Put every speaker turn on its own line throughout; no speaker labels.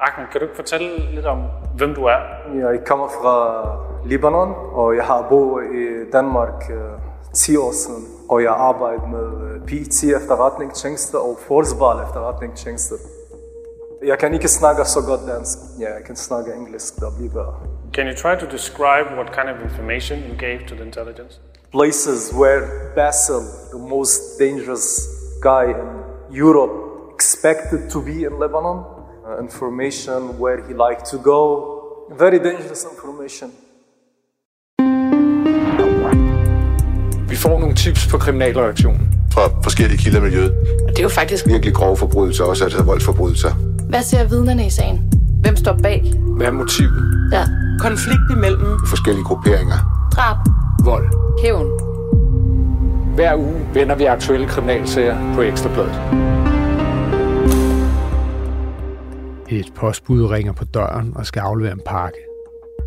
Ahmed, kan du ikke fortælle lidt om, hvem du er?
Jeg kommer fra Libanon, og jeg har boet i Danmark uh, 10 år siden. Og jeg arbejder med PET efterretningstjeneste og Forsvar efterretningstjeneste. Jeg kan ikke snakke så godt dansk. Ja, jeg kan snakke engelsk, der bliver bedre.
Can you try to describe what kind of information you gave to the intelligence?
Places where Basil, the most dangerous guy in Europe, expected to be in Lebanon. Uh, information where he liked to go. Very dangerous information.
Vi får nogle tips på kriminalreaktionen.
Fra forskellige kilder i miljøet.
Og det er jo faktisk
Virkelig grove forbrydelser, også altså voldsforbrydelser.
Hvad ser vidnerne i sagen? Hvem står bag?
Hvad er motivet?
Ja.
konflikt imellem
Forskellige grupperinger.
Drab.
Vold.
Hævn.
Hver uge vender vi aktuelle kriminalsager på Ekstrabladet.
Et postbud ringer på døren og skal aflevere en pakke.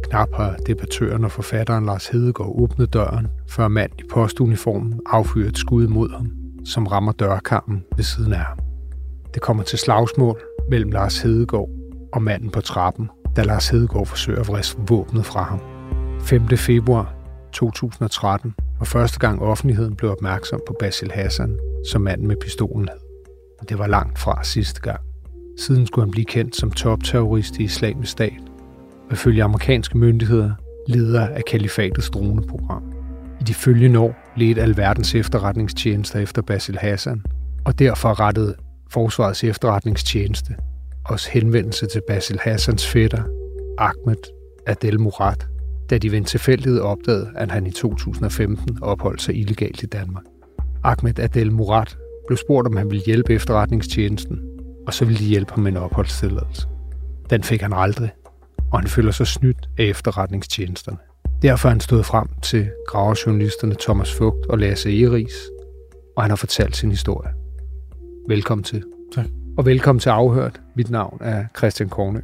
Knap har debattøren og forfatteren Lars Hedegaard åbnet døren, før mand i postuniformen affyrer et skud mod ham, som rammer dørkarmen ved siden af ham. Det kommer til slagsmål mellem Lars Hedegaard og manden på trappen, da Lars Hedegaard forsøger at vriste våbnet fra ham. 5. februar 2013 var første gang offentligheden blev opmærksom på Basil Hassan, som manden med pistolen hed. Det var langt fra sidste gang. Siden skulle han blive kendt som topterrorist i islamisk stat, og ifølge amerikanske myndigheder leder af kalifatets droneprogram. I de følgende år ledte alverdens efterretningstjenester efter Basil Hassan, og derfor rettede Forsvarets efterretningstjeneste også henvendelse til Basil Hassans fætter, Ahmed Adel Murat, da de ved en tilfældighed opdagede, at han i 2015 opholdt sig illegalt i Danmark. Ahmed Adel Murat blev spurgt, om han ville hjælpe efterretningstjenesten, og så ville de hjælpe ham med en opholdstilladelse. Den fik han aldrig, og han føler sig snydt af efterretningstjenesterne. Derfor er han stået frem til gravejournalisterne Thomas Fugt og Lasse Eris, og han har fortalt sin historie. Velkommen til.
Tak.
Og velkommen til Afhørt. Mit navn er Christian Kornø.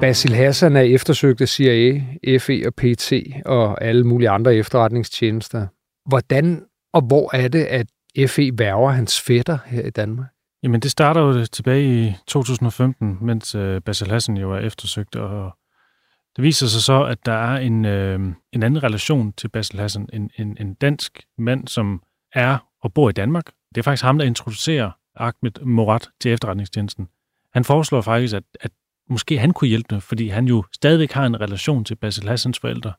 Basil Hassan er eftersøgt af CIA, FE og PT og alle mulige andre efterretningstjenester. Hvordan og hvor er det, at FE værger hans fætter her i Danmark?
Jamen, det starter jo tilbage i 2015, mens øh, Basil Hassan jo er eftersøgt, og det viser sig så, at der er en, øh, en anden relation til Basil Hassan, en, en, en dansk mand, som er og bor i Danmark. Det er faktisk ham, der introducerer Ahmed Morat til efterretningstjenesten. Han foreslår faktisk, at, at måske han kunne hjælpe dem, fordi han jo stadigvæk har en relation til Basil Hassans forældre.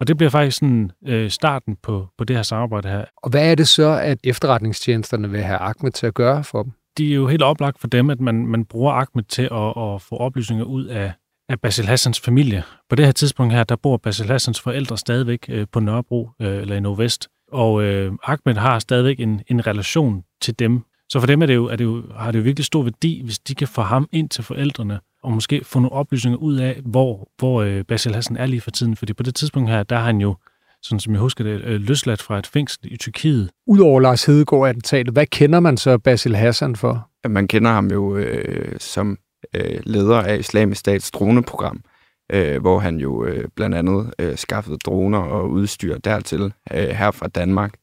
Og det bliver faktisk sådan, øh, starten på, på det her samarbejde her.
Og hvad er det så, at efterretningstjenesterne vil have Ahmed til at gøre for dem?
Det er jo helt oplagt for dem, at man, man bruger Ahmed til at, at få oplysninger ud af, af Basil Hassans familie. På det her tidspunkt her, der bor Basil Hassans forældre stadigvæk øh, på Nørrebro øh, eller i Nordvest. Og øh, Ahmed har stadigvæk en, en relation til dem. Så for dem er det jo, er det jo, har det jo virkelig stor værdi, hvis de kan få ham ind til forældrene, og måske få nogle oplysninger ud af, hvor, hvor øh, Basil Hassan er lige for tiden. Fordi på det tidspunkt her, der har han jo, sådan som jeg husker det, øh, løsladt fra et fængsel i Tyrkiet.
Udover Lars Hedegaard attentatet, hvad kender man så Basil Hassan for?
Man kender ham jo øh, som øh, leder af Islamisk Stats droneprogram, øh, hvor han jo øh, blandt andet øh, skaffede droner og udstyr dertil øh, her fra Danmark.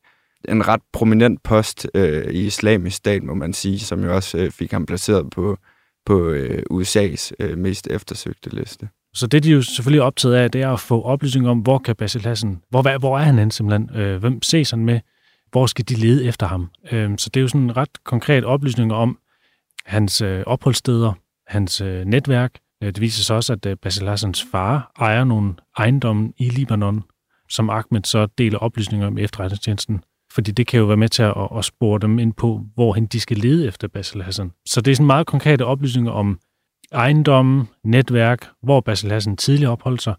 En ret prominent post øh, i Islamisk Stat, må man sige, som jo også øh, fik ham placeret på, på øh, USA's øh, mest eftersøgte liste.
Så det, de jo selvfølgelig er optaget af, det er at få oplysning om, hvor kan Basil Hassan, hvor, hvor er han hen simpelthen, øh, hvem ses han med, hvor skal de lede efter ham. Øh, så det er jo sådan en ret konkret oplysning om hans øh, opholdssteder, hans øh, netværk. Øh, det viser sig også, at øh, Basil Hassans far ejer nogle ejendomme i Libanon, som Ahmed så deler oplysninger om efterretningstjenesten. Fordi det kan jo være med til at, at spore dem ind på, hvor de skal lede efter Basil Hassan. Så det er sådan meget konkrete oplysninger om ejendomme, netværk, hvor Basil Hassan tidligere opholdt sig,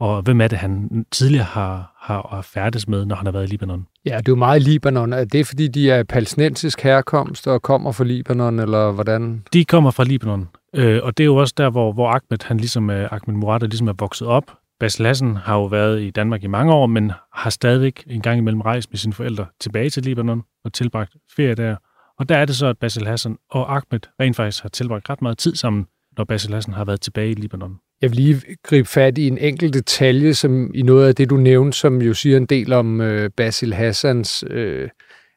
og hvem er det, han tidligere har, har, har færdes med, når han har været i Libanon.
Ja, det er jo meget Libanon. Er det fordi, de er palæstinensisk herkomst og kommer fra Libanon, eller hvordan?
De kommer fra Libanon, øh, og det er jo også der, hvor, hvor Ahmed, han ligesom, øh, Ahmed Murad, ligesom er vokset op. Basil Hassan har jo været i Danmark i mange år, men har stadig en gang imellem rejst med sine forældre tilbage til Libanon og tilbragt ferie der. Og der er det så, at Basil Hassan og Ahmed rent faktisk har tilbragt ret meget tid sammen, når Basil Hassan har været tilbage i Libanon.
Jeg vil lige gribe fat i en enkelt detalje, som i noget af det, du nævnte, som jo siger en del om øh, Basil Hassans øh,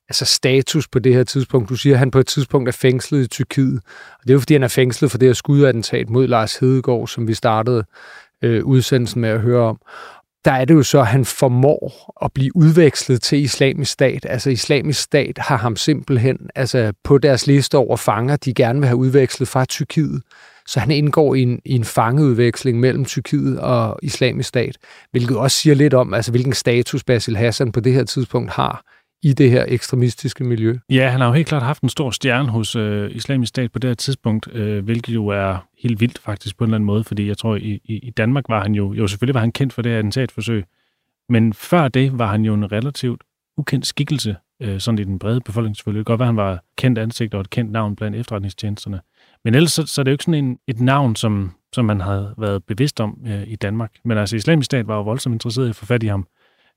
altså status på det her tidspunkt. Du siger, at han på et tidspunkt er fængslet i Tyrkiet. Og det er jo, fordi han er fængslet for det her skudattentat mod Lars Hedegaard, som vi startede øh, udsendelsen med at høre om der er det jo så, at han formår at blive udvekslet til islamisk stat. Altså islamisk stat har ham simpelthen altså på deres liste over fanger, de gerne vil have udvekslet fra Tyrkiet. Så han indgår i en, i en fangeudveksling mellem Tyrkiet og islamisk stat, hvilket også siger lidt om, altså hvilken status Basil Hassan på det her tidspunkt har i det her ekstremistiske miljø.
Ja, han har jo helt klart haft en stor stjerne hos øh, islamisk stat på det her tidspunkt, øh, hvilket jo er helt vildt faktisk på en eller anden måde, fordi jeg tror, i, i, i Danmark var han jo, jo selvfølgelig var han kendt for det her attentatforsøg, men før det var han jo en relativt ukendt skikkelse, øh, sådan i den brede befolkning selvfølgelig. Det kan godt være, han var kendt ansigt og et kendt navn blandt efterretningstjenesterne. Men ellers så, så er det jo ikke sådan en, et navn, som, som man havde været bevidst om øh, i Danmark. Men altså, islamisk stat var jo voldsomt interesseret i at få fat i ham.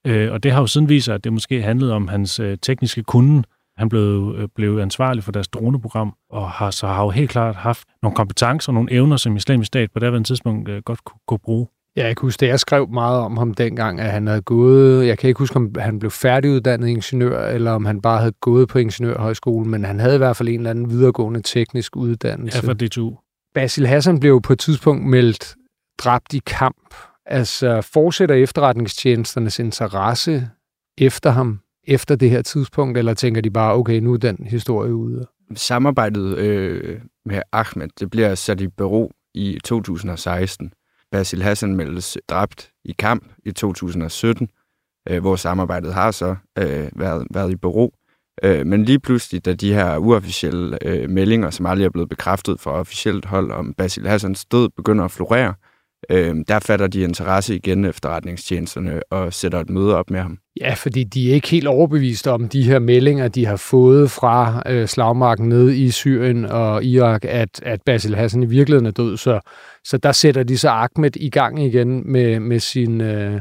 Øh, og det har jo siden vist sig, at det måske handlede om hans øh, tekniske kunde. Han blev, øh, blev ansvarlig for deres droneprogram, og har så har jo helt klart haft nogle kompetencer og nogle evner, som islamisk stat på det tidspunkt øh, godt kunne, kunne bruge.
Ja, jeg kan huske, at jeg skrev meget om ham dengang, at han havde gået, jeg kan ikke huske, om han blev færdiguddannet ingeniør, eller om han bare havde gået på ingeniørhøjskolen, men han havde i hvert fald en eller anden videregående teknisk uddannelse.
Ja, for DTU.
Basil Hassan blev på et tidspunkt meldt dræbt i kamp Altså, fortsætter efterretningstjenesternes interesse efter ham, efter det her tidspunkt, eller tænker de bare, okay, nu er den historie ude?
Samarbejdet øh, med Ahmed, det bliver sat i bero i 2016. Basil Hassan meldes dræbt i kamp i 2017, øh, hvor samarbejdet har så øh, været, været i bero. Øh, men lige pludselig, da de her uofficielle øh, meldinger, som aldrig er blevet bekræftet fra officielt hold om Basil Hassans død, begynder at florere, øh, der fatter de interesse igen efterretningstjenesterne og sætter et møde op med ham.
Ja, fordi de er ikke helt overbeviste om de her meldinger, de har fået fra øh, slagmarken nede i Syrien og Irak, at, at Basil Hassan i virkeligheden er død. Så, så der sætter de så Ahmed i gang igen med, med sin... Øh,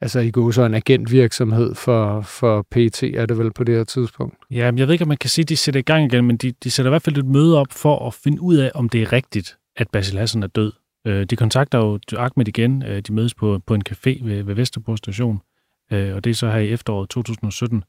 altså i går så en agentvirksomhed for, for PT, er det vel på det her tidspunkt?
Ja, men jeg ved ikke, om man kan sige, at de sætter i gang igen, men de, de sætter i hvert fald et møde op for at finde ud af, om det er rigtigt, at Basil Hassan er død. Øh, de kontakter jo Ahmed igen. Øh, de mødes på, på en café ved, ved Vesterbro station, øh, og det er så her i efteråret 2017.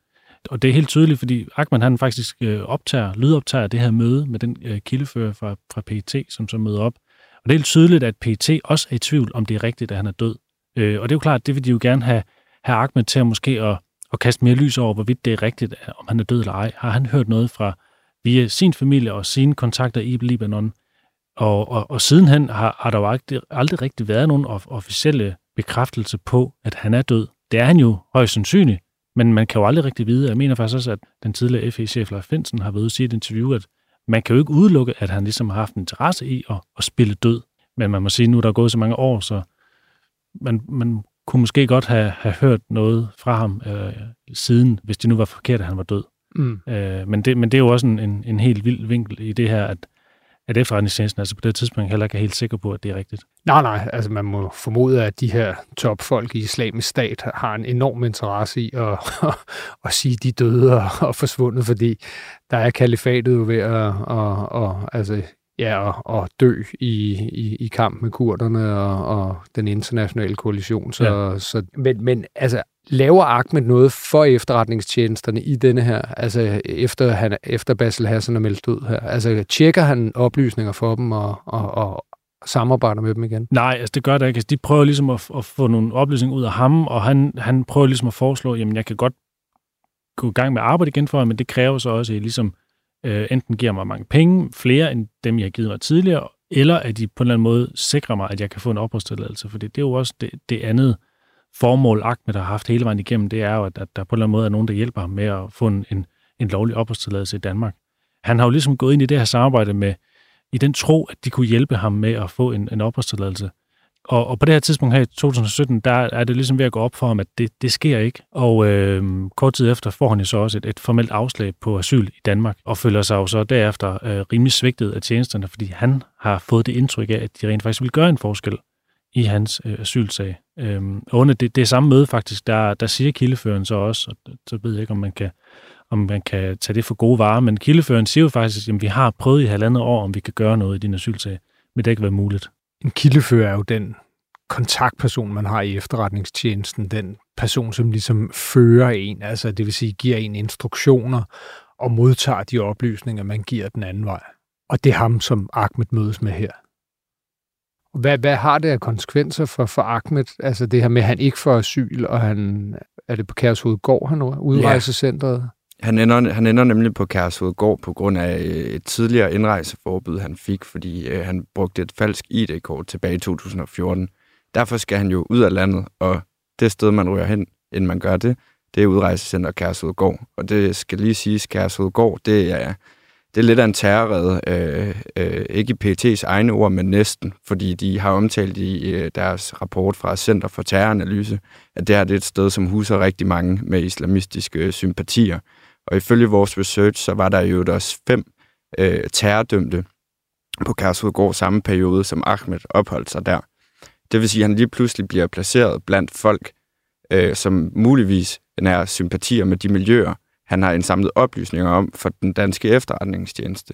Og det er helt tydeligt, fordi Ahmed han faktisk øh, optager, lydoptager det her møde med den øh, kildefører fra, fra PET, som så møder op. Og det er helt tydeligt, at PET også er i tvivl, om det er rigtigt, at han er død. Øh, og det er jo klart, det vil de jo gerne have, have Ahmed til at måske at, at kaste mere lys over, hvorvidt det er rigtigt, om han er død eller ej. Har han hørt noget fra via sin familie og sine kontakter i Libanon, og, og, og sidenhen har, har der jo aldrig, aldrig rigtig været nogen officielle bekræftelse på, at han er død. Det er han jo højst sandsynligt, men man kan jo aldrig rigtig vide. Jeg mener faktisk også, at den tidligere FE-chef Leif Finsen har været ude at sige i et interview, at man kan jo ikke udelukke, at han ligesom har haft en interesse i at, at spille død. Men man må sige, at nu er der gået så mange år, så man, man kunne måske godt have, have hørt noget fra ham øh, siden, hvis det nu var forkert, at han var død. Mm. Øh, men, det, men det er jo også en, en, en helt vild vinkel i det her, at at efterretningstjenesten altså på det tidspunkt heller ikke er helt sikker på, at det er rigtigt.
Nej, nej. Altså man må formode, at de her topfolk i islamisk stat har en enorm interesse i at, at, sige, at de døde og, og forsvundet, fordi der er kalifatet jo ved at, at, at, altså, ja, at, at dø i, i, i kamp med kurderne og, og den internationale koalition. Så, ja. så, men, men altså, laver Ahmed noget for efterretningstjenesterne i denne her, altså efter, han, efter Basil Hassan er meldt ud her? Altså tjekker han oplysninger for dem og, og, og samarbejder med dem igen?
Nej, altså det gør det ikke. Altså, de prøver ligesom at, at få nogle oplysninger ud af ham, og han, han prøver ligesom at foreslå, jamen jeg kan godt gå i gang med at arbejde igen for ham, men det kræver så også, at I ligesom øh, enten giver mig mange penge, flere end dem, jeg har givet mig tidligere, eller at de på en eller anden måde sikrer mig, at jeg kan få en opholdstilladelse, for det, det er jo også det, det andet formål, Ahmed har haft hele vejen igennem, det er jo, at, at der på en eller anden måde er nogen, der hjælper ham med at få en, en, en lovlig opholdstilladelse i Danmark. Han har jo ligesom gået ind i det her samarbejde med, i den tro, at de kunne hjælpe ham med at få en, en opholdstilladelse. Og, og på det her tidspunkt her i 2017, der er det ligesom ved at gå op for ham, at det, det sker ikke. Og øh, kort tid efter får han jo så også et, et formelt afslag på asyl i Danmark, og føler sig jo så derefter øh, rimelig svigtet af tjenesterne, fordi han har fået det indtryk af, at de rent faktisk vil gøre en forskel i hans øh, asylsag. Øhm, under det, det samme møde faktisk, der, der siger kildeføren så også, og så ved jeg ikke, om man kan, om man kan tage det for gode varer, men kildeføren siger jo faktisk, at vi har prøvet i halvandet år, om vi kan gøre noget i din asylsag, men det ikke været muligt.
En kildefører er jo den kontaktperson, man har i efterretningstjenesten, den person, som ligesom fører en, altså det vil sige giver en instruktioner og modtager de oplysninger, man giver den anden vej. Og det er ham, som Ahmed mødes med her. Hvad, hvad har det af konsekvenser for, for Ahmed? Altså det her med, at han ikke får asyl, og han, er det på Kærshovedgård, han udrejsecentret? Ja.
Han ender, han ender nemlig på Kærshovedgård på grund af øh, et tidligere indrejseforbud, han fik, fordi øh, han brugte et falsk ID-kort tilbage i 2014. Derfor skal han jo ud af landet, og det sted, man ryger hen, inden man gør det, det er udrejsecenter Kærshovedgård. Og det skal lige siges, Kærshovedgård, det er det er lidt af en terrorrede, øh, øh, ikke i PT's egne ord, men næsten, fordi de har omtalt i øh, deres rapport fra Center for Terroranalyse, at det her det er et sted, som huser rigtig mange med islamistiske øh, sympatier. Og ifølge vores research, så var der jo også fem øh, terrordømte på Kærsudgård samme periode, som Ahmed opholdt sig der. Det vil sige, at han lige pludselig bliver placeret blandt folk, øh, som muligvis er sympatier med de miljøer, han har indsamlet oplysninger om for den danske efterretningstjeneste.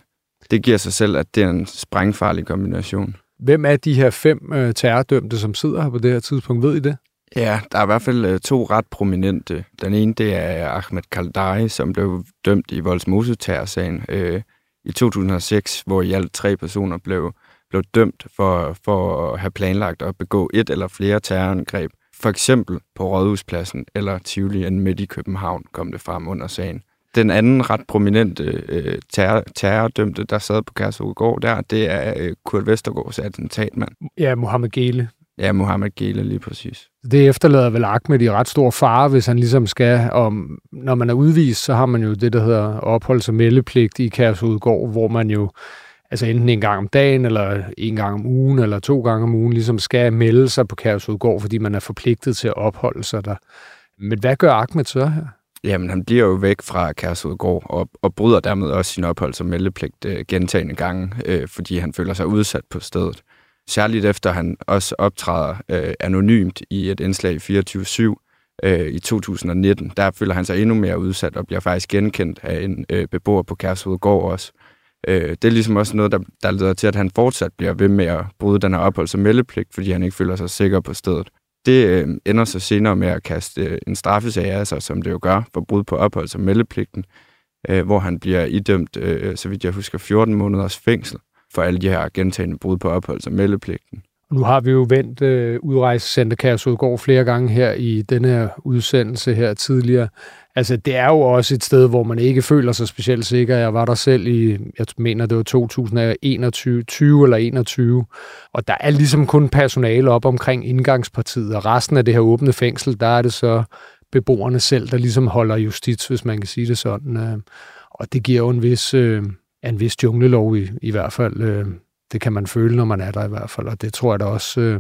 Det giver sig selv, at det er en sprængfarlig kombination.
Hvem er de her fem øh, terrordømte, som sidder her på det her tidspunkt? Ved I det?
Ja, der er i hvert fald øh, to ret prominente. Den ene, det er Ahmed Kaldari, som blev dømt i voldsmose sagen øh, i 2006, hvor i alt tre personer blev, blev dømt for, for at have planlagt at begå et eller flere terrorangreb for eksempel på Rådhuspladsen eller Tivoli midt i København, kom det frem under sagen. Den anden ret prominente øh, terror, terrordømte, der sad på Kærshovedgård der, det er øh, Kurt Vestergaards attentatmand.
Ja, Mohammed Gele.
Ja, Mohammed Gele lige præcis.
Det efterlader vel Ahmed i ret stor fare, hvis han ligesom skal, om, når man er udvist, så har man jo det, der hedder opholds- og meldepligt i Kærshovedgård, hvor man jo altså enten en gang om dagen, eller en gang om ugen, eller to gange om ugen, ligesom skal melde sig på Kærsudgård, fordi man er forpligtet til at opholde sig der. Men hvad gør Ahmed så her?
Jamen, han bliver jo væk fra Kærsudgård og, og bryder dermed også sin ophold som meldepligt øh, gentagende gange, øh, fordi han føler sig udsat på stedet. Særligt efter han også optræder øh, anonymt i et indslag i 24-7 øh, i 2019. Der føler han sig endnu mere udsat og bliver faktisk genkendt af en øh, beboer på Kærsudgård også. Øh, Øh, det er ligesom også noget, der, der leder til, at han fortsat bliver ved med at bryde den her opholds- og meldepligt, fordi han ikke føler sig sikker på stedet. Det øh, ender så senere med at kaste øh, en straffesag af sig, som det jo gør for brud på opholds- og meldepligten, øh, hvor han bliver idømt, øh, så vidt jeg husker, 14 måneders fængsel for alle de her gentagende brud på opholds- og meldepligten.
Nu har vi jo vendt øh, udrejsecenter Kærsudgård flere gange her i denne her udsendelse her tidligere. Altså, det er jo også et sted, hvor man ikke føler sig specielt sikker. Jeg var der selv i, jeg mener, det var 2021, 20 eller 21, og der er ligesom kun personale op omkring indgangspartiet, og resten af det her åbne fængsel, der er det så beboerne selv, der ligesom holder justits, hvis man kan sige det sådan. Øh. Og det giver jo en vis, øh, en vis junglelov i, i hvert fald. Øh. Det kan man føle, når man er der i hvert fald, og det tror jeg da også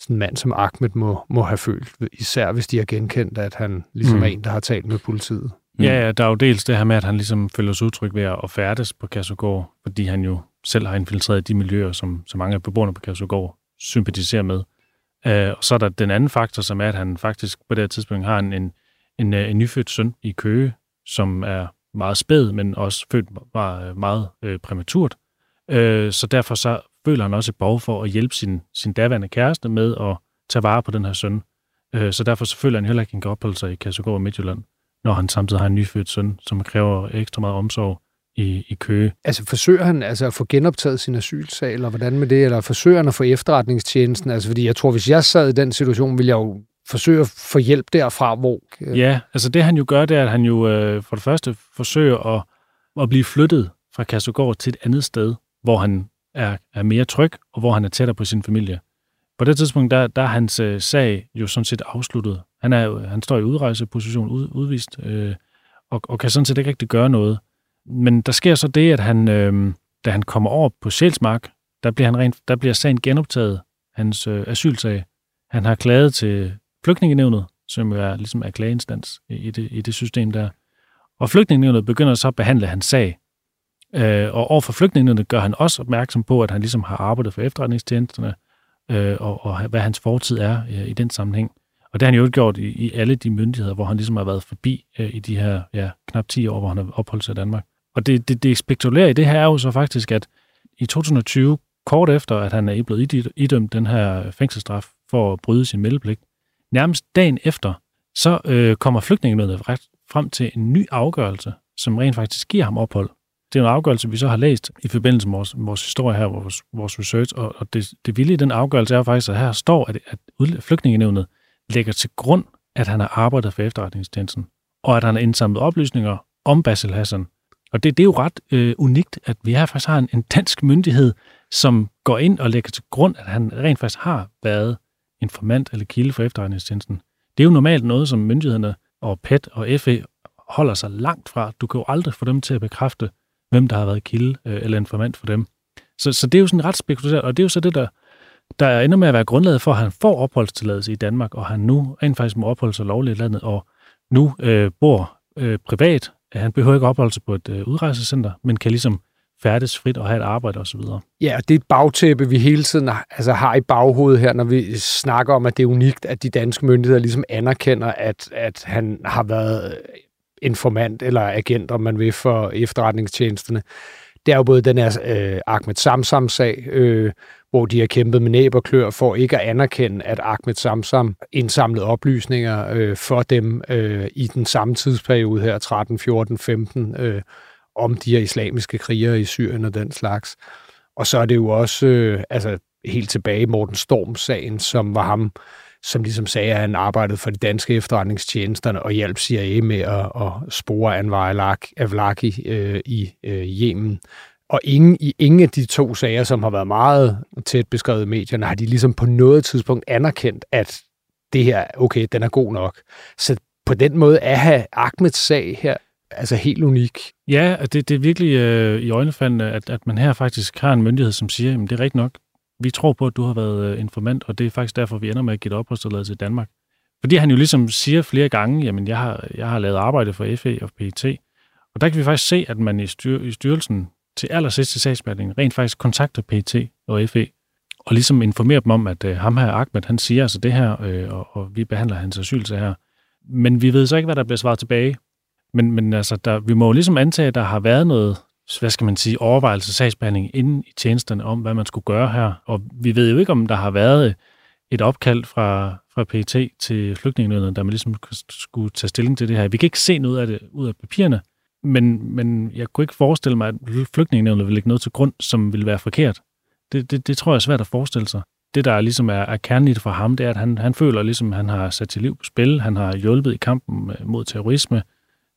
sådan en mand som Ahmed må, må have følt, især hvis de har genkendt, at han ligesom mm. er en, der har talt med politiet.
Mm. Ja, ja, der er jo dels det her med, at han ligesom føler sig udtryk ved at færdes på Kærsogård, fordi han jo selv har infiltreret de miljøer, som så mange af beboerne på Kærsogård sympatiserer med. Uh, og så er der den anden faktor, som er, at han faktisk på det her tidspunkt har en, en, en, en nyfødt søn i Køge, som er meget spæd, men også født meget, meget øh, præmaturt. Øh, så derfor så føler han også et behov for at hjælpe sin, sin daværende kæreste med at tage vare på den her søn. Øh, så derfor så føler han heller ikke, at han kan opholde sig i Kassegård og Midtjylland, når han samtidig har en nyfødt søn, som kræver ekstra meget omsorg i, i Køge.
Altså forsøger han altså at få genoptaget sin asylsag, eller hvordan med det? Eller forsøger han at få efterretningstjenesten? Altså fordi jeg tror, hvis jeg sad i den situation, ville jeg jo forsøge at få hjælp derfra, hvor...
Øh... Ja, altså det han jo gør, det er, at han jo øh, for det første forsøger at, at blive flyttet fra Kassegård til et andet sted, hvor han er, er mere tryg, og hvor han er tættere på sin familie. På det tidspunkt, der, der er hans øh, sag jo sådan set afsluttet. Han, er, øh, han står i udrejseposition, ud, udvist, øh, og, og kan sådan set ikke rigtig gøre noget. Men der sker så det, at han, øh, da han kommer over på Sjælsmark, der bliver, han rent, der bliver sagen genoptaget, hans øh, asylsag. Han har klaget til flygtningenevnet, som jo er, ligesom er klageinstans i, i, det, i det system der. Og flygtningenevnet begynder så at behandle hans sag. Øh, og overfor flygtningene gør han også opmærksom på, at han ligesom har arbejdet for efterretningstjenesterne, øh, og, og hvad hans fortid er øh, i den sammenhæng. Og det har han jo gjort i, i alle de myndigheder, hvor han ligesom har været forbi øh, i de her ja, knap 10 år, hvor han har opholdt sig i Danmark. Og det, det, det spektakulære i det her er jo så faktisk, at i 2020, kort efter, at han er blevet idømt den her fængselsstraf for at bryde sin meldepligt. Nærmest dagen efter, så øh, kommer flygtningenødet frem til en ny afgørelse, som rent faktisk giver ham ophold. Det er en afgørelse, vi så har læst i forbindelse med vores, vores historie her, vores, vores research, og, og det, det vilde i den afgørelse er faktisk, at her står, at, at flygtningenevnet lægger til grund, at han har arbejdet for efterretningstjenesten, og at han har indsamlet oplysninger om Basil Hassan. Og det, det er jo ret øh, unikt, at vi her faktisk har en, en dansk myndighed, som går ind og lægger til grund, at han rent faktisk har været informant eller kilde for efterretningstjenesten. Det er jo normalt noget, som myndighederne og PET og FE holder sig langt fra. Du kan jo aldrig få dem til at bekræfte, hvem der har været kilde øh, eller informant for dem. Så, så det er jo sådan ret spekulativt, og det er jo så det, der, der ender med at være grundlaget for, at han får opholdstilladelse i Danmark, og han nu rent faktisk må opholde sig lovligt i landet, og nu øh, bor øh, privat. Han behøver ikke opholde sig på et øh, udrejsecenter, men kan ligesom færdes frit og have et arbejde osv.
Ja, det er et bagtæppe, vi hele tiden altså, har i baghovedet her, når vi snakker om, at det er unikt, at de danske myndigheder ligesom anerkender, at, at han har været informant eller agent, om man vil, for efterretningstjenesterne. Det er jo både den her øh, Ahmed Samsam-sag, øh, hvor de har kæmpet med næb og klør for ikke at anerkende, at Ahmed Samsam indsamlede oplysninger øh, for dem øh, i den samme tidsperiode her, 13, 14, 15, øh, om de her islamiske krigere i Syrien og den slags. Og så er det jo også øh, altså, helt tilbage Morten Storm-sagen, som var ham, som ligesom sagde, at han arbejdede for de danske efterretningstjenesterne og hjalp CIA med at, at spore Anwar Avlaki øh, i øh, Yemen. Og ingen, i ingen af de to sager, som har været meget tæt beskrevet i medierne, har de ligesom på noget tidspunkt anerkendt, at det her, okay, den er god nok. Så på den måde er Ahmeds sag her altså helt unik.
Ja, det, det er virkelig øh, i øjnefaldene, at, at man her faktisk har en myndighed, som siger, at det er rigtigt nok, vi tror på, at du har været øh, informant, og det er faktisk derfor, vi ender med at give dig opholdstilladelse i Danmark. Fordi han jo ligesom siger flere gange, jamen jeg har, jeg har lavet arbejde for FE og PET, og der kan vi faktisk se, at man i, styr, i styrelsen til allersidste sagsbehandling rent faktisk kontakter PET og FE, og ligesom informerer dem om, at øh, ham her, Ahmed, han siger altså det her, øh, og, og vi behandler hans asylsag her. Men vi ved så ikke, hvad der bliver svaret tilbage. Men, men altså, der, vi må jo ligesom antage, at der har været noget, hvad skal man sige, overvejelse, sagsbehandling inden i tjenesterne om, hvad man skulle gøre her. Og vi ved jo ikke, om der har været et opkald fra, fra PET til flygtningenødene, der man ligesom skulle tage stilling til det her. Vi kan ikke se noget af det ud af papirerne, men, men jeg kunne ikke forestille mig, at flygtningenødene ville lægge noget til grund, som ville være forkert. Det, det, det tror jeg er svært at forestille sig. Det, der ligesom er, er kernen for ham, det er, at han, han føler, ligesom, at han har sat sit liv på spil. Han har hjulpet i kampen øh, mod terrorisme.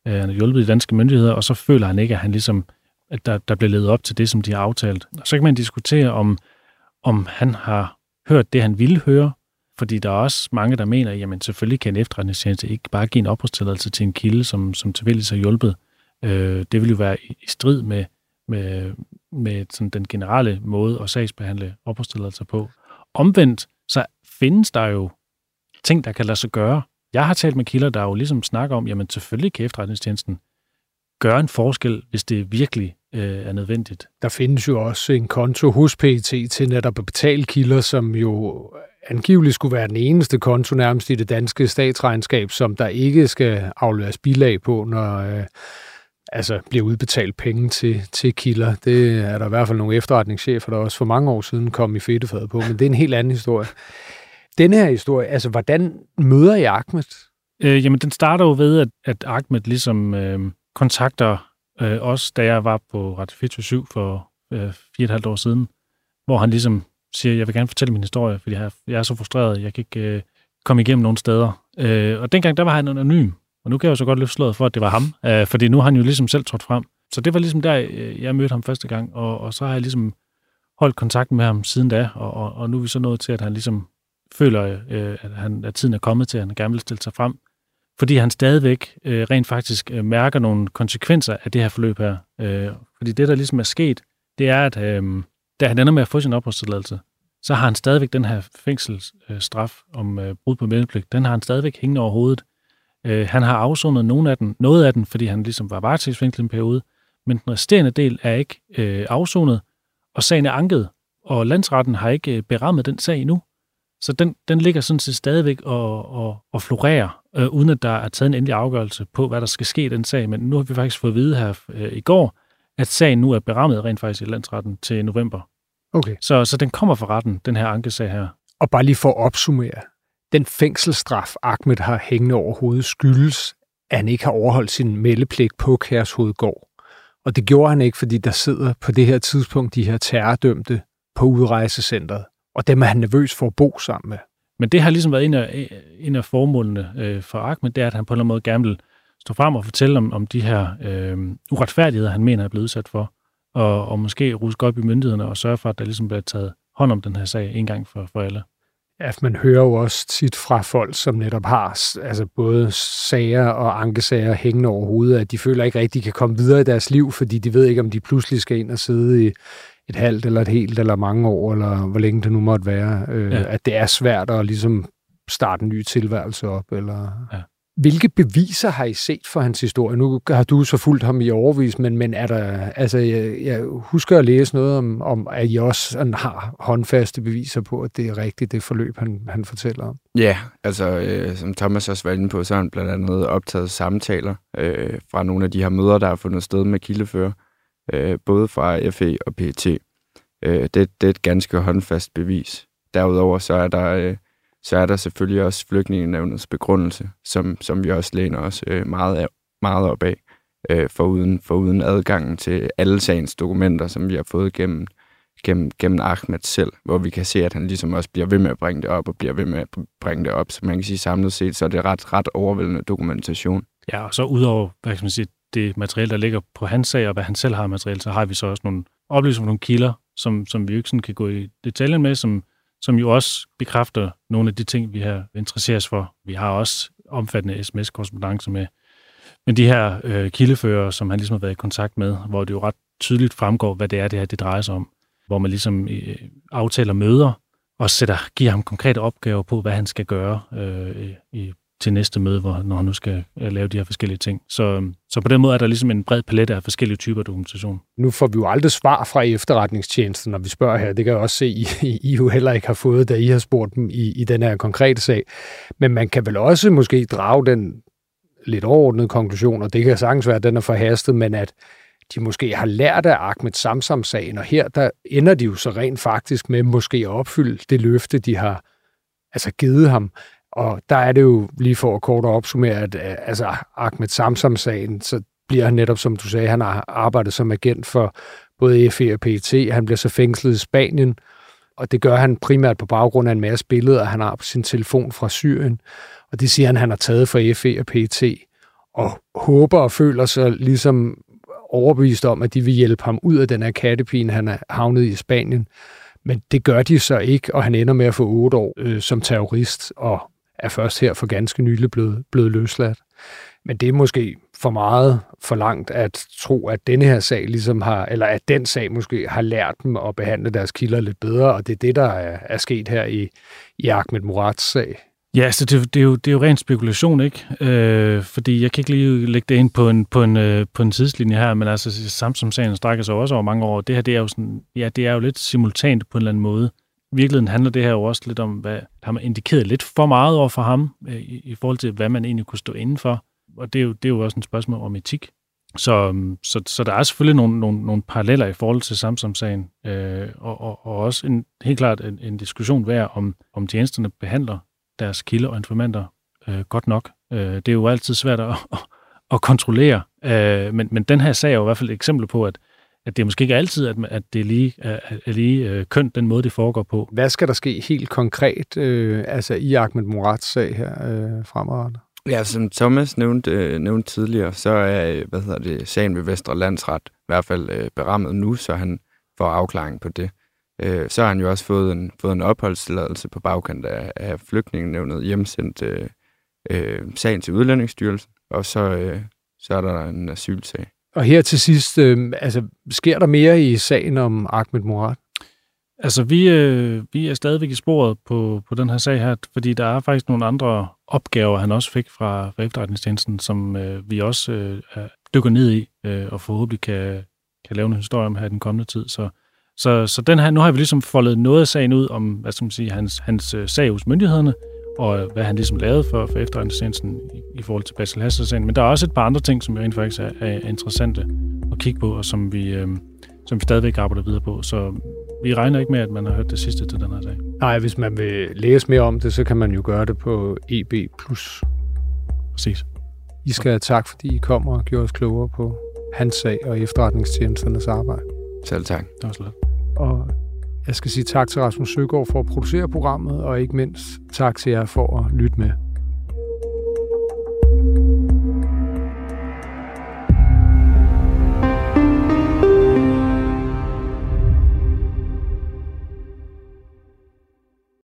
Øh, han har hjulpet de danske myndigheder, og så føler han ikke, at han ligesom, at der, der bliver levet op til det, som de har aftalt. Og så kan man diskutere, om, om han har hørt det, han ville høre, fordi der er også mange, der mener, jamen selvfølgelig kan en efterretningstjeneste ikke bare give en opholdstilladelse til en kilde, som, som tilfældigvis har hjulpet. Øh, det vil jo være i, i strid med, med, med sådan den generelle måde at sagsbehandle opholdstilladelser på. Omvendt, så findes der jo ting, der kan lade sig gøre, jeg har talt med kilder, der jo ligesom snakker om, jamen selvfølgelig kan efterretningstjenesten gøre en forskel, hvis det virkelig øh, er nødvendigt.
Der findes jo også en konto hos PET til netop at betale kilder, som jo angiveligt skulle være den eneste konto nærmest i det danske statsregnskab, som der ikke skal afleveres bilag på, når øh, altså bliver udbetalt penge til, til kilder. Det er der i hvert fald nogle efterretningschefer, der også for mange år siden kom i fedtefadet på, men det er en helt anden historie. Denne her historie, altså hvordan møder I Ahmed?
Øh, jamen, den starter jo ved, at, at Ahmed ligesom øh, kontakter øh, os, da jeg var på Radio 7 for øh, fire og et halvt år siden, hvor han ligesom siger, jeg vil gerne fortælle min historie, fordi jeg, jeg er så frustreret, jeg kan ikke øh, komme igennem nogen steder. Øh, og dengang, der var han anonym, og nu kan jeg jo så godt løfte slået for, at det var ham, øh, fordi nu har han jo ligesom selv trådt frem. Så det var ligesom der, øh, jeg mødte ham første gang, og, og så har jeg ligesom holdt kontakten med ham siden da, og, og, og nu er vi så nået til, at han ligesom føler, øh, at, han, at tiden er kommet til, at han gerne vil stille sig frem, fordi han stadigvæk øh, rent faktisk øh, mærker nogle konsekvenser af det her forløb her. Øh, fordi det, der ligesom er sket, det er, at øh, da han ender med at få sin opholdstilladelse, så har han stadigvæk den her fængselsstraf øh, om øh, brud på meldepligt, den har han stadigvæk hængende over hovedet. Øh, han har afsonet nogen af den, noget af den, fordi han ligesom var varetægtsfængslet en periode, men den resterende del er ikke øh, afsonet, og sagen er anket, og landsretten har ikke øh, berammet den sag endnu. Så den, den ligger sådan set stadigvæk og, og, og florerer, øh, uden at der er taget en endelig afgørelse på, hvad der skal ske i den sag. Men nu har vi faktisk fået at vide her øh, i går, at sagen nu er berammet rent faktisk i landsretten til november.
Okay.
Så, så den kommer fra retten, den her ankesag her.
Og bare lige for at opsummere, den fængselsstraf, Ahmed har hængende over hovedet, skyldes, at han ikke har overholdt sin meldepligt på Kærshovedgård. Og det gjorde han ikke, fordi der sidder på det her tidspunkt de her terrordømte på udrejsecentret. Og dem er han nervøs for at bo sammen med.
Men det har ligesom været en af, en af formålene øh, for Ahmed, det er, at han på en eller anden måde gerne vil stå frem og fortælle om, om de her øh, uretfærdigheder, han mener er blevet udsat for, og, og måske ruske op i myndighederne og sørge for, at der ligesom bliver taget hånd om den her sag en gang for, for alle.
Ja, man hører jo også tit fra folk, som netop har altså både sager og ankesager hængende over hovedet, at de føler ikke rigtig, de kan komme videre i deres liv, fordi de ved ikke, om de pludselig skal ind og sidde i et halvt eller et helt eller mange år, eller hvor længe det nu måtte være. Øh, ja. At det er svært at ligesom starte en ny tilværelse op. Eller... Ja. Hvilke beviser har I set for hans historie? Nu har du så fulgt ham i overvis, men, men er der, altså, jeg, jeg husker at læse noget om, om at I også har håndfaste beviser på, at det er rigtigt, det forløb, han, han fortæller om.
Ja, altså øh, som Thomas også var inde på, så har han blandt andet optaget samtaler øh, fra nogle af de her møder, der har fundet sted med kildefører, øh, både fra FE og PET. Øh, det, det er et ganske håndfast bevis. Derudover så er der... Øh, så er der selvfølgelig også flygtningenevnets begrundelse, som, som vi også læner os øh, meget, af, meget op af, øh, foruden, foruden adgangen til alle sagens dokumenter, som vi har fået gennem, gennem, gennem Ahmed selv, hvor vi kan se, at han ligesom også bliver ved med at bringe det op, og bliver ved med at bringe det op. Så man kan sige samlet set, så er det ret, ret overvældende dokumentation.
Ja, og så udover hvad kan man sige, det materiale, der ligger på hans sag, og hvad han selv har materiale, så har vi så også nogle oplysninger, nogle kilder, som, som vi ikke sådan kan gå i detaljen med, som som jo også bekræfter nogle af de ting, vi har interesseret for. Vi har også omfattende sms-korrespondence med, med de her øh, kildefører, som han ligesom har været i kontakt med, hvor det jo ret tydeligt fremgår, hvad det er, det her det drejer sig om. Hvor man ligesom øh, aftaler møder og sætter, giver ham konkrete opgaver på, hvad han skal gøre øh, i til næste møde, hvor, når han nu skal øh, lave de her forskellige ting. Så, øhm, så på den måde er der ligesom en bred palet af forskellige typer dokumentation.
Nu får vi jo aldrig svar fra efterretningstjenesten, når vi spørger her. Det kan jeg også se, I, I jo heller ikke har fået, da I har spurgt dem i, i den her konkrete sag. Men man kan vel også måske drage den lidt overordnede konklusion, og det kan sagtens være, at den er forhastet, men at de måske har lært af Ahmed Samsam-sagen, og her der ender de jo så rent faktisk med måske at opfylde det løfte, de har altså givet ham. Og der er det jo lige for at kort opsummere, at øh, altså Ahmed Samsam-sagen, så bliver han netop, som du sagde, han har arbejdet som agent for både FE og PET. Han bliver så fængslet i Spanien, og det gør han primært på baggrund af en masse billeder, han har på sin telefon fra Syrien. Og det siger han, han har taget fra FE og PET, og håber og føler sig ligesom overbevist om, at de vil hjælpe ham ud af den her kattepine, han er havnet i Spanien. Men det gør de så ikke, og han ender med at få otte år øh, som terrorist, og er først her for ganske nylig blevet, blevet løsladt. Men det er måske for meget for langt at tro, at denne her sag ligesom har, eller at den sag måske har lært dem at behandle deres kilder lidt bedre, og det er det, der er, er sket her i, i Ahmed Murats sag.
Ja, så det, det, er jo, det er jo ren spekulation, ikke? Øh, fordi jeg kan ikke lige lægge det ind på en, på en, øh, på en tidslinje her, men altså Samsung-sagen strækker sig også over mange år. Det her, det er jo sådan, ja, det er jo lidt simultant på en eller anden måde virkeligheden handler det her jo også lidt om, hvad har man indikeret lidt for meget over for ham, øh, i, i forhold til, hvad man egentlig kunne stå indenfor. Og det er jo, det er jo også et spørgsmål om etik. Så, øhm, så, så der er selvfølgelig nogle, nogle, nogle paralleller i forhold til Samsung-sagen, øh, og, og, og også en, helt klart en, en diskussion værd, om, om tjenesterne behandler deres kilder og informanter øh, godt nok. Øh, det er jo altid svært at, at, at kontrollere, øh, men, men den her sag er jo i hvert fald et eksempel på, at at det er måske ikke altid, at, at det er lige, er, er lige øh, kønt, den måde, det foregår på.
Hvad skal der ske helt konkret øh, altså i Ahmed Murats sag her øh, fremadrettet?
Ja, som Thomas nævnte, øh, nævnte tidligere, så er hvad hedder det, sagen ved Vestre Landsret i hvert fald øh, berammet nu, så han får afklaring på det. Øh, så har han jo også fået en, fået en opholdstilladelse på bagkant af, af flygtningenævnet hjemsendt øh, øh, sagen til Udlændingsstyrelsen, og så, øh, så er der en asylsag.
Og her til sidst, øh, altså, sker der mere i sagen om Ahmed Murat?
Altså, vi, øh, vi er stadigvæk i sporet på, på den her sag her, fordi der er faktisk nogle andre opgaver, han også fik fra, fra efterretningstjenesten, som øh, vi også øh, dykker ned i, øh, og forhåbentlig kan, kan lave en historie om her i den kommende tid. Så, så, så den her, nu har vi ligesom foldet noget af sagen ud om, hvad skal man sige, hans, hans øh, sag hos myndighederne, og hvad han ligesom lavede for, for efterretningstjenesten i, i forhold til Basil Hasselsen. Men der er også et par andre ting, som jo rent faktisk er, er interessante at kigge på, og som vi, øh, som vi stadigvæk arbejder videre på. Så vi regner ikke med, at man har hørt det sidste til den her sag.
Nej, hvis man vil læse mere om det, så kan man jo gøre det på EB+.
Præcis.
I skal have tak, fordi I kommer og gjorde os klogere på hans sag og efterretningstjenesternes arbejde.
Selv tak.
Det var slet.
Og jeg skal sige tak til Rasmus Søgaard for at producere programmet, og ikke mindst tak til jer for at lytte med.